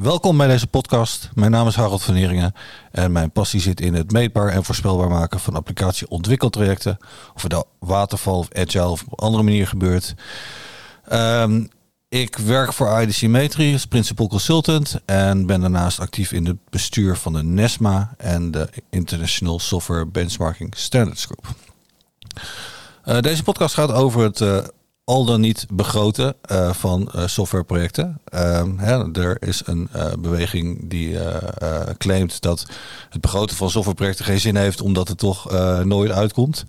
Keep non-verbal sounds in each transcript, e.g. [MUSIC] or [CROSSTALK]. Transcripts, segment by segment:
Welkom bij deze podcast. Mijn naam is Harold van Heringen en mijn passie zit in het meetbaar en voorspelbaar maken van applicatieontwikkeltrajecten. Of het nou waterval of agile of op andere manier gebeurt. Um, ik werk voor IDC Metri als principal consultant en ben daarnaast actief in het bestuur van de NESMA en de International Software Benchmarking Standards Group. Uh, deze podcast gaat over het uh, al dan niet begroten uh, van softwareprojecten. Ehm, hè, er is een beweging die claimt dat het begroten van softwareprojecten geen zin heeft omdat het toch nooit uitkomt.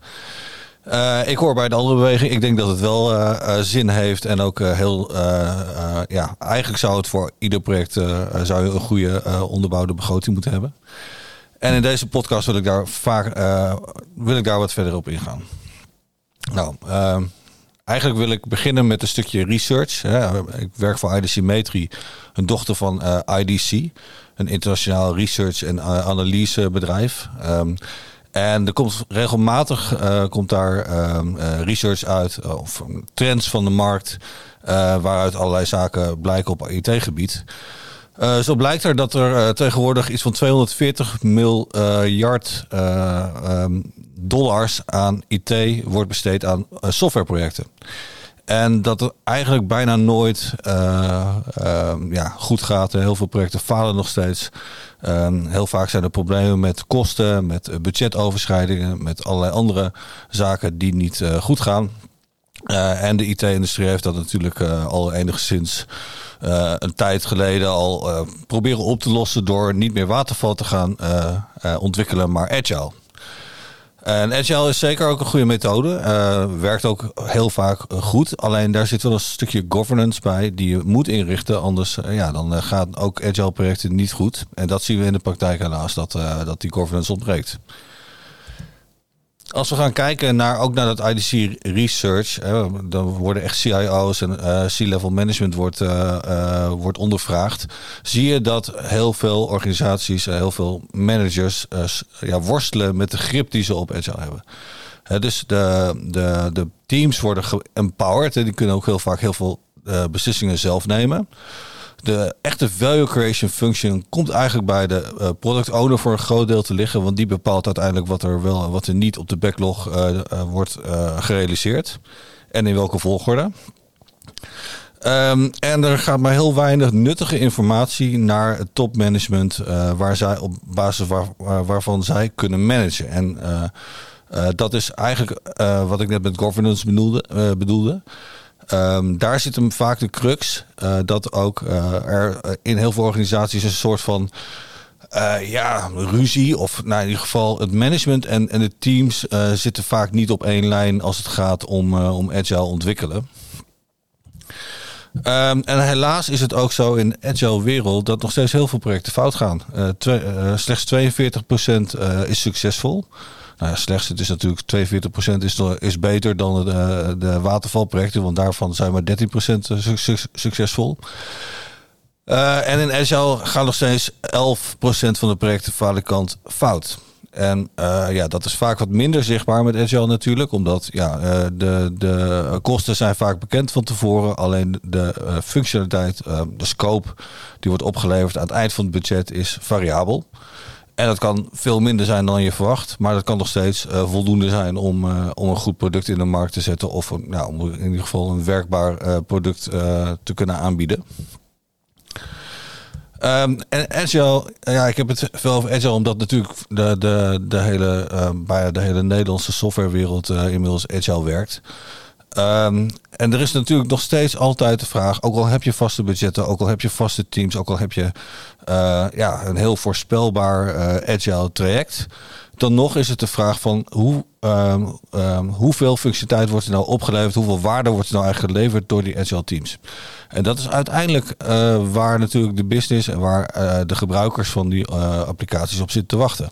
Uh, ik hoor bij de andere beweging. Ik denk dat het wel uh, uh, zin heeft en ook heel. ja, eigenlijk zou het voor ieder project zou je een goede onderbouwde begroting moeten hebben. En in deze podcast wil ik daar vaak wil ik daar wat verder op ingaan. Nou, eigenlijk wil ik beginnen met een stukje research. Ik werk voor IDC Metri, een dochter van IDC, een internationaal research en analysebedrijf. Um, en er komt regelmatig uh, komt daar uh, research uit, of trends van de markt, waaruit allerlei zaken blijken op IT-gebied. Zo blijkt er dat er tegenwoordig iets van 240 miljard um, dollars aan IT wordt besteed aan softwareprojecten. En dat het eigenlijk bijna nooit uh, ja, goed gaat. Heel veel projecten falen nog steeds. Uh, heel vaak zijn er problemen met kosten, met budgetoverschrijdingen, met allerlei andere zaken die niet goed gaan. En de IT-industrie heeft dat natuurlijk al enigszins een tijd geleden al proberen op te lossen door niet meer waterval te gaan ontwikkelen, maar agile. En Agile is zeker ook een goede methode. Werkt ook heel vaak goed. Alleen daar zit wel een stukje governance bij die je moet inrichten. Anders ja, dan gaan ook Agile projecten niet goed. En dat zien we in de praktijk helaas, dat, dat die governance ontbreekt. Als we gaan kijken naar ook naar dat IDC research, hè, dan worden echt CIO's en uh, C-level management wordt, uh, uh, wordt ondervraagd. Zie je dat heel veel organisaties, heel veel managers ja, worstelen met de grip die ze op Agile hebben. dus de, de, de teams worden empowered en die kunnen ook heel vaak heel veel beslissingen zelf nemen de echte value creation function komt eigenlijk bij de uh, product owner voor een groot deel te liggen. Want die bepaalt uiteindelijk wat er wel en wat er niet op de backlog uh, uh, wordt gerealiseerd. En in welke volgorde. Um, en er gaat maar heel weinig nuttige informatie naar het topmanagement. waar zij op basis waar, waar, waarvan zij kunnen managen. En dat is eigenlijk wat ik net met governance bedoelde. bedoelde. Um, daar zit hem vaak de crux. Uh, dat ook uh, er in heel veel organisaties een soort van ja, ruzie. Of nou, in ieder geval het management en, en de teams zitten vaak niet op één lijn als het gaat om, om agile ontwikkelen. Um, en helaas is het ook zo in de agile wereld dat nog steeds heel veel projecten fout gaan. Slechts 42% is succesvol. Nou slechts, het is natuurlijk 42% is, is beter dan de, de watervalprojecten, want daarvan zijn maar 13% succesvol. Uh, en in Agile gaan nog steeds 11% van de projecten falikant fout. En ja, dat is vaak wat minder zichtbaar met Agile natuurlijk. Omdat ja, de, de kosten zijn vaak bekend van tevoren. Alleen de functionaliteit, de scope die wordt opgeleverd aan het eind van het budget is variabel. En dat kan veel minder zijn dan je verwacht. Maar dat kan nog steeds uh, voldoende zijn om, uh, om een goed product in de markt te zetten. Of nou, om in ieder geval een werkbaar uh, product te kunnen aanbieden. Um, en Agile, ja, ik heb het veel over Agile, omdat natuurlijk de, de, de, hele, bij de hele Nederlandse softwarewereld inmiddels Agile werkt. Um, en er is natuurlijk nog steeds altijd de vraag, ook al heb je vaste budgetten, ook al heb je vaste teams, ook al heb je uh, ja, een heel voorspelbaar uh, agile traject, dan nog is het de vraag van hoe, um, um, hoeveel functionaliteit wordt er nou opgeleverd, hoeveel waarde wordt er nou eigenlijk geleverd door die agile teams. En dat is uiteindelijk uh, waar natuurlijk de business en waar de gebruikers van die applicaties op zitten te wachten.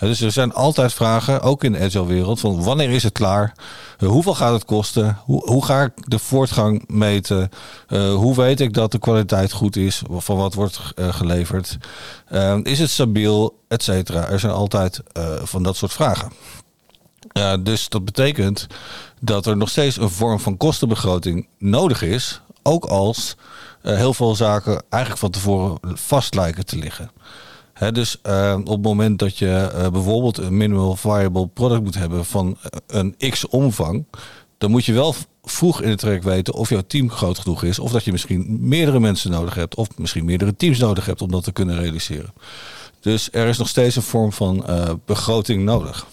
Dus er zijn altijd vragen, ook in de agile wereld, van wanneer is het klaar? Uh, hoeveel gaat het kosten? Hoe, hoe ga ik de voortgang meten? Uh, hoe weet ik dat de kwaliteit goed is? Van wat wordt uh, geleverd? is het stabiel? Et cetera. Er zijn altijd van dat soort vragen. dus dat betekent dat er nog steeds een vorm van kostenbegroting nodig is. Ook als heel veel zaken eigenlijk van tevoren vast lijken te liggen. Dus op het moment dat je bijvoorbeeld een minimal viable product moet hebben van een x omvang, dan moet je wel vroeg in het traject weten of jouw team groot genoeg is. Of dat je misschien meerdere mensen nodig hebt. Of misschien meerdere teams nodig hebt om dat te kunnen realiseren. Dus er is nog steeds een vorm van begroting nodig.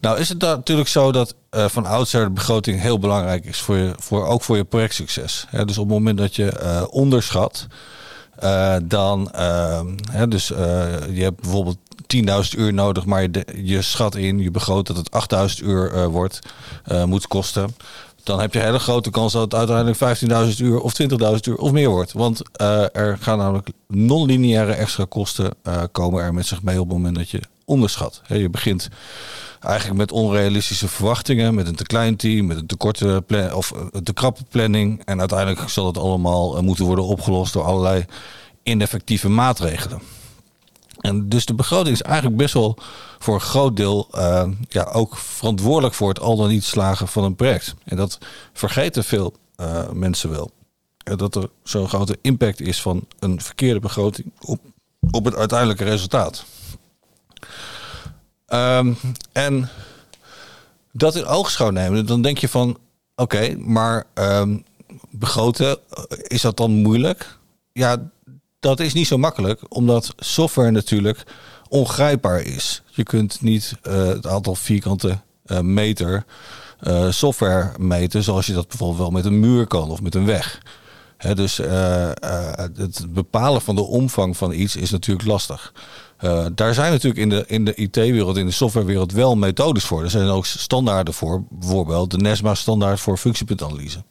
Nou is het natuurlijk zo dat van oudsher de begroting heel belangrijk is. Voor je, voor, ook voor je projectsucces. dus op het moment dat je onderschat. Dan, hè, dus je hebt bijvoorbeeld 10.000 uur nodig, maar je, schat in, je begroot dat het 8.000 uur uh, wordt, uh, moet kosten. Dan heb je een hele grote kans dat het uiteindelijk 15.000 uur of 20.000 uur of meer wordt. Want uh, er gaan namelijk non-lineaire extra kosten komen er met zich mee op het moment dat je onderschat. Je begint eigenlijk met onrealistische verwachtingen, met een te klein team, met een te korte plan of een te krappe planning. En uiteindelijk zal het allemaal moeten worden opgelost door allerlei ineffectieve maatregelen. En dus de begroting is eigenlijk best wel voor een groot deel uh, ja, ook verantwoordelijk voor het al dan niet slagen van een project. En dat vergeten veel mensen wel. Dat er zo'n grote impact is van een verkeerde begroting op, op het uiteindelijke resultaat. Um, en dat in oogschouw nemen, dan denk je van oké, maar um, begroten, is dat dan moeilijk? Ja, dat is niet zo makkelijk, omdat software natuurlijk ongrijpbaar is. Je kunt niet uh, het aantal vierkante uh, meter software meten zoals je dat bijvoorbeeld wel met een muur kan of met een weg. Dus het bepalen van de omvang van iets is natuurlijk lastig. Daar zijn natuurlijk in de, in de IT-wereld, in de softwarewereld wel methodes voor. Er zijn ook standaarden voor, bijvoorbeeld de NESMA-standaard voor functiepuntanalyse.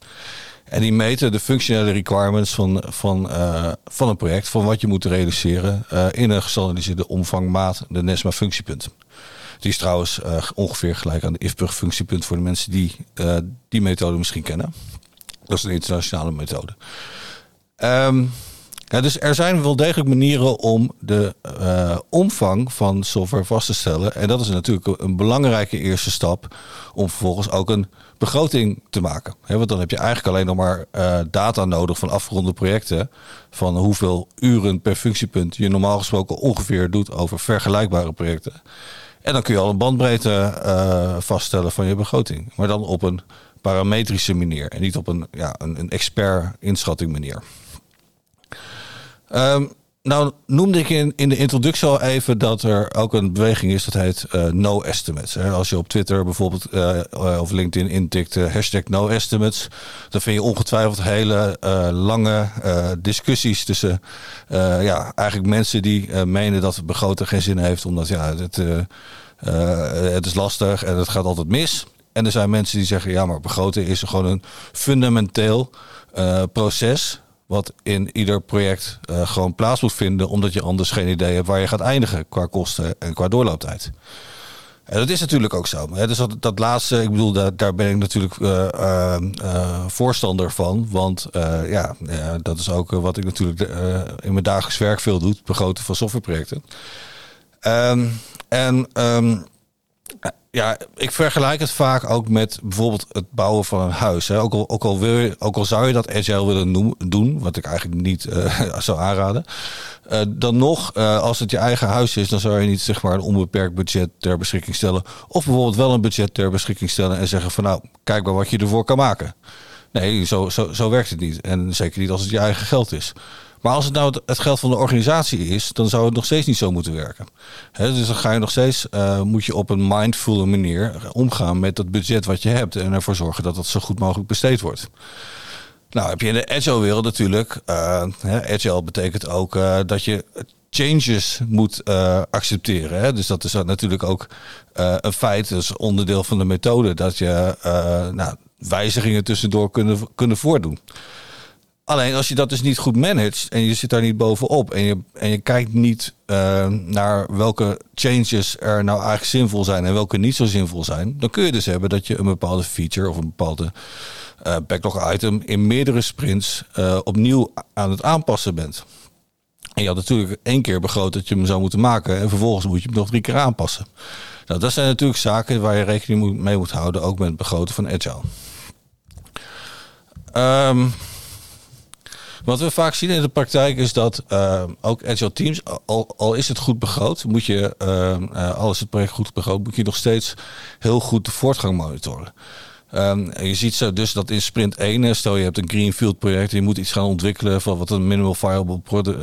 En die meten de functionele requirements van, van, uh, van een project, van wat je moet realiseren uh, in een gestandardiseerde omvangmaat, de NESMA functiepunt. Die is trouwens ongeveer gelijk aan de IFPUG functiepunt voor de mensen die die methode misschien kennen. Dat is een internationale methode. Um, dus er zijn wel degelijk manieren om de uh, omvang van software vast te stellen. En dat is natuurlijk een belangrijke eerste stap om vervolgens ook een begroting te maken. Want dan heb je eigenlijk alleen nog maar uh, data nodig van afgeronde projecten. Van hoeveel uren per functiepunt je normaal gesproken ongeveer doet over vergelijkbare projecten. En dan kun je al een bandbreedte uh, vaststellen van je begroting. Maar dan op een parametrische manier en niet op een, ja, een, een expert inschatting manier. Um, nou noemde ik in, in de introductie al even dat er ook een beweging is dat heet uh, no estimates. Als je op Twitter bijvoorbeeld uh, of LinkedIn intikt hashtag no estimates, dan vind je ongetwijfeld hele lange discussies tussen ja, eigenlijk mensen die menen dat het begroten geen zin heeft, omdat ja, het, het is lastig en het gaat altijd mis. En er zijn mensen die zeggen ja, maar begroten is gewoon een fundamenteel proces wat in ieder project uh, gewoon plaats moet vinden, omdat je anders geen idee hebt waar je gaat eindigen qua kosten en qua doorlooptijd. En dat is natuurlijk ook zo. Hè? Dus dat, dat laatste, ik bedoel, daar, daar ben ik natuurlijk uh, uh, voorstander van. Want ja, dat is ook wat ik natuurlijk in mijn dagelijks werk veel doe, begroten van softwareprojecten. Um, en um, ja, ik vergelijk het vaak ook met bijvoorbeeld het bouwen van een huis. Hè. Ook, al, ook, al wil ook al zou je dat agile willen doen, wat ik eigenlijk niet uh, [LAUGHS] zou aanraden. Uh, dan nog, uh, als het je eigen huis is, dan zou je niet zeg maar een onbeperkt budget ter beschikking stellen. Of bijvoorbeeld wel een budget ter beschikking stellen en zeggen van nou, kijk maar wat je ervoor kan maken. Nee, zo, zo, zo werkt het niet. En zeker niet als het je eigen geld is. Maar als het nou het geld van de organisatie is, dan zou het nog steeds niet zo moeten werken. dus dan ga je nog steeds, uh, moet je op een mindful manier omgaan met het budget wat je hebt en ervoor zorgen dat dat zo goed mogelijk besteed wordt. Nou, heb je in de agile wereld natuurlijk, uh, agile betekent ook uh, dat je changes moet accepteren. Hè? Dus dat is natuurlijk ook een feit, dat is onderdeel van de methode, dat je nou, wijzigingen tussendoor kunnen, kunnen voordoen. Alleen als je dat dus niet goed managt en je zit daar niet bovenop en je, en je kijkt niet uh, naar welke changes er nou eigenlijk zinvol zijn en welke niet zo zinvol zijn, dan kun je dus hebben dat je een bepaalde feature of een bepaalde uh, backlog item in meerdere sprints uh, opnieuw aan het aanpassen bent. En je had natuurlijk één keer begroot dat je hem zou moeten maken en vervolgens moet je hem nog drie keer aanpassen. Nou, dat zijn natuurlijk zaken waar je rekening mee moet houden, ook met het begroten van Agile. Um, Wat we vaak zien in de praktijk is dat uh, ook agile teams, al, al, is het goed begroot, moet je, uh, al is het project goed begroot, moet je nog steeds heel goed de voortgang monitoren. Um, je ziet zo dus dat in sprint 1, stel je hebt een greenfield project, je moet iets gaan ontwikkelen van wat een minimal viable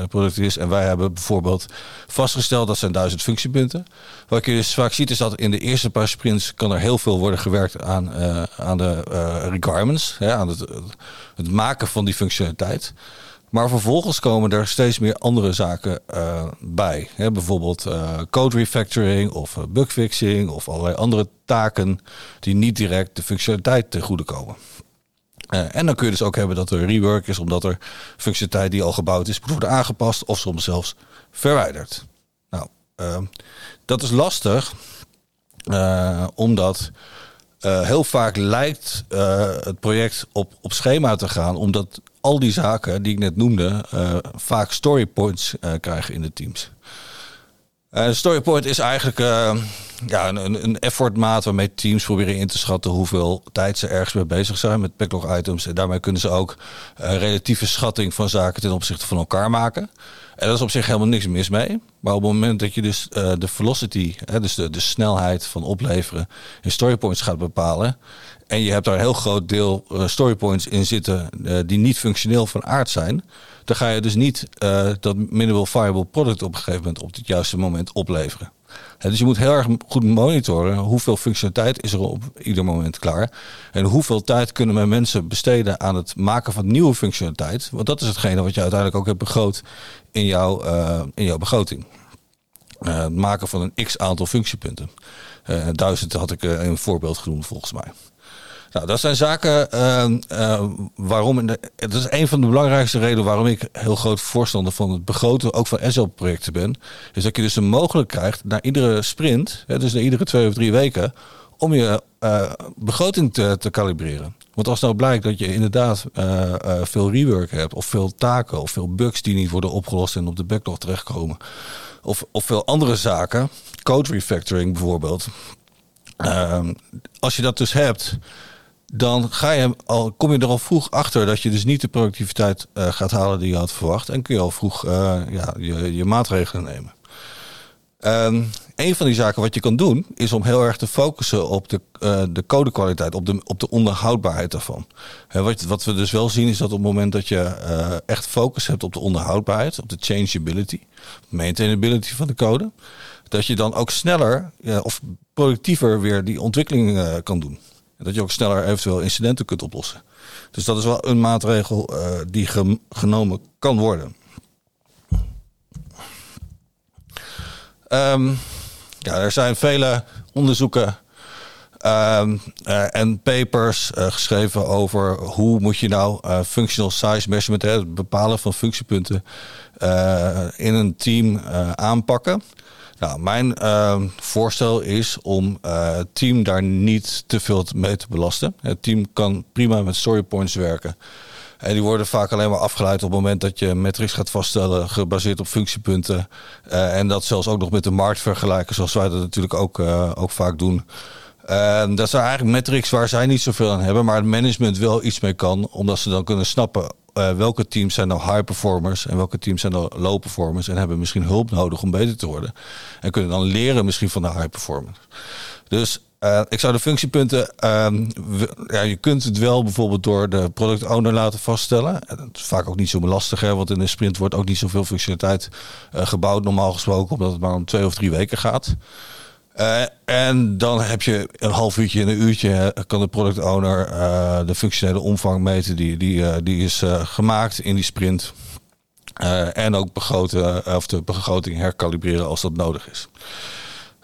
product is. En wij hebben bijvoorbeeld vastgesteld dat zijn duizend functiepunten. Wat je dus vaak ziet is dat in de eerste paar sprints kan er heel veel worden gewerkt aan, uh, aan de uh, requirements, hè, aan het, het maken van die functionaliteit. Maar vervolgens komen er steeds meer andere zaken uh, bij. Bijvoorbeeld uh, code refactoring of bugfixing of allerlei andere taken die niet direct de functionaliteit ten goede komen. En dan kun je dus ook hebben dat er rework is, omdat er functionaliteit die al gebouwd is, moet worden aangepast of soms zelfs verwijderd. Nou, dat is lastig, omdat heel vaak lijkt het project op, op schema te gaan, omdat al die zaken die ik net noemde uh, vaak storypoints uh, krijgen in de teams. Uh, storypoint is eigenlijk ja, een, een effortmaat waarmee teams proberen in te schatten hoeveel tijd ze ergens mee bezig zijn met backlog items. En daarmee kunnen ze ook relatieve schatting van zaken ten opzichte van elkaar maken. En dat is op zich helemaal niks mis mee. Maar op het moment dat je dus de velocity, dus de, de snelheid van opleveren in storypoints gaat bepalen, en je hebt daar een heel groot deel uh, storypoints in zitten uh, die niet functioneel van aard zijn. Dan ga je dus niet dat minimal viable product op een gegeven moment op het juiste moment opleveren. Dus je moet heel erg goed monitoren hoeveel functionaliteit is er op ieder moment klaar. En hoeveel tijd kunnen mijn mensen besteden aan het maken van nieuwe functionaliteit. Want dat is hetgene wat je uiteindelijk ook hebt begroot in, jouw in jouw begroting. het maken van een x aantal functiepunten. duizend had ik een voorbeeld genoemd volgens mij. Nou, dat zijn zaken uh, waarom. De, dat is een van de belangrijkste redenen waarom ik heel groot voorstander van het begroten, ook van SL-projecten ben. Is dat je dus een mogelijk krijgt naar iedere sprint, hè, dus na iedere twee of drie weken, om je uh, begroting te, te kalibreren. Want als nou blijkt dat je inderdaad uh, veel rework hebt, of veel taken, of veel bugs die niet worden opgelost en op de backlog terechtkomen, of, of veel andere zaken, code refactoring bijvoorbeeld. Ehm, als je dat dus hebt, dan ga je al, kom je er al vroeg achter dat je dus niet de productiviteit uh, gaat halen die je had verwacht. En kun je al vroeg uh, ja, je, je, maatregelen nemen. Um, een van die zaken wat je kan doen, is om heel erg te focussen op de, uh, de codekwaliteit, op de, op de onderhoudbaarheid daarvan. Wat, wat we dus wel zien, is dat op het moment dat je echt focus hebt op de onderhoudbaarheid, op de changeability, maintainability van de code, dat je dan ook sneller of productiever weer die ontwikkeling kan doen. Dat je ook sneller eventueel incidenten kunt oplossen. Dus dat is wel een maatregel uh, die genomen kan worden. Um, ja, er zijn vele onderzoeken um, uh, en papers uh, geschreven over hoe moet je nou functional size measurement, het bepalen van functiepunten in een team aanpakken. Mijn uh, voorstel is om uh, het team daar niet te veel mee te belasten. Het team kan prima met storypoints werken. En die worden vaak alleen maar afgeleid op het moment dat je metrics gaat vaststellen, gebaseerd op functiepunten. Uh, en dat zelfs ook nog met de markt vergelijken, zoals wij dat natuurlijk ook, uh, ook vaak doen. Dat zijn eigenlijk metrics waar zij niet zoveel aan hebben, maar het management wel iets mee kan, omdat ze dan kunnen snappen uh, welke teams zijn nou high performers en welke teams zijn nou low performers en hebben misschien hulp nodig om beter te worden. En kunnen dan leren misschien van de high performers. Dus uh, ik zou de functiepunten, uh, ja, je kunt het wel bijvoorbeeld door de product owner laten vaststellen. Dat is vaak ook niet zo lastig, hè, want in een sprint wordt ook niet zoveel functionaliteit uh, gebouwd, normaal gesproken, omdat het maar om twee of drie weken gaat. Uh, en dan heb je een half uurtje en een uurtje kan de product owner uh, de functionele omvang meten die, die, uh, die is gemaakt in die sprint. en ook begroten, of de begroting herkalibreren als dat nodig is.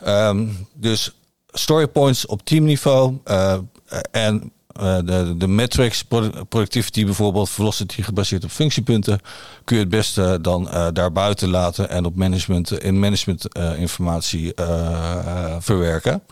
Um, dus story points op teamniveau en uh, de, de metrics, productivity bijvoorbeeld, velocity gebaseerd op functiepunten, kun je het beste dan uh, daarbuiten laten en op management, in management uh, informatie verwerken.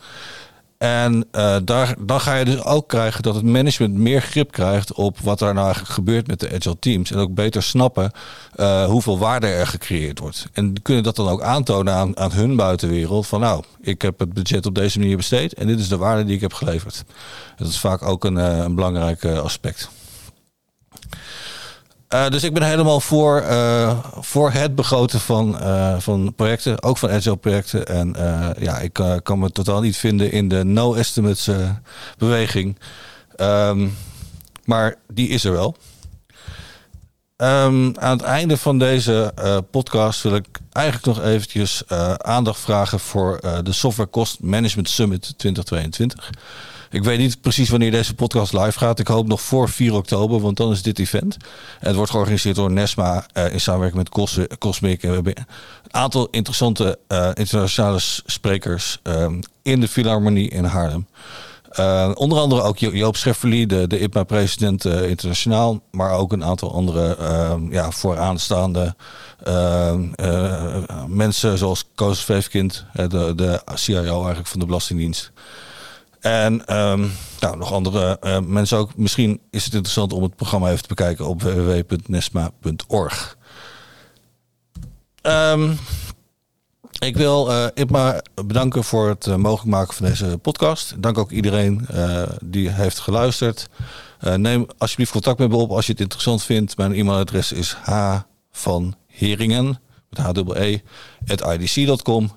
En uh, daar, dan ga je dus ook krijgen dat het management meer grip krijgt op wat er nou eigenlijk gebeurt met de agile teams. En ook beter snappen uh, hoeveel waarde er gecreëerd wordt. En kunnen dat dan ook aantonen aan, aan hun buitenwereld. Van nou, ik heb het budget op deze manier besteed en dit is de waarde die ik heb geleverd. Dat is vaak ook een, uh, een belangrijk aspect. Uh, dus ik ben helemaal voor, uh, voor het begroten van, uh, van projecten, ook van agile projecten. En ja, ik kan me totaal niet vinden in de no estimates beweging. Um, maar die is er wel. Um, aan het einde van deze podcast wil ik eigenlijk nog eventjes aandacht vragen voor de Software Cost Management Summit 2022. Ik weet niet precies wanneer deze podcast live gaat. Ik hoop nog voor 4 oktober, want dan is dit event. En het wordt georganiseerd door Nesma uh, in samenwerking met Cosmic. En we hebben een aantal interessante uh, internationale sprekers um, in de Philharmonie in Haarlem. Uh, onder andere ook Joop Schefferly, de, de IPMA-president internationaal. Maar ook een aantal andere uh, ja, vooraanstaande uh, mensen zoals Koos Veefkind, de, de CIO eigenlijk van de Belastingdienst. En um, nou, nog andere uh, mensen ook. Misschien is het interessant om het programma even te bekijken op www.nesma.org. Um, ehm, ik wil uh, Ipma bedanken voor het uh, mogelijk maken van deze podcast. Dank ook iedereen die heeft geluisterd. neem alsjeblieft contact met me op als je het interessant vindt. Mijn e-mailadres is h van Heringen met h e idc.com.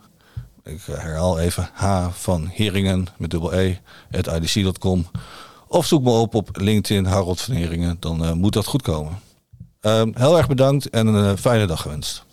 Ik herhaal even H van Heringen met dubbel E, at idc.com. Of zoek me op op LinkedIn, Harold van Heringen. Dan uh, moet dat goed komen. Uh, heel erg bedankt en een uh, fijne dag gewenst.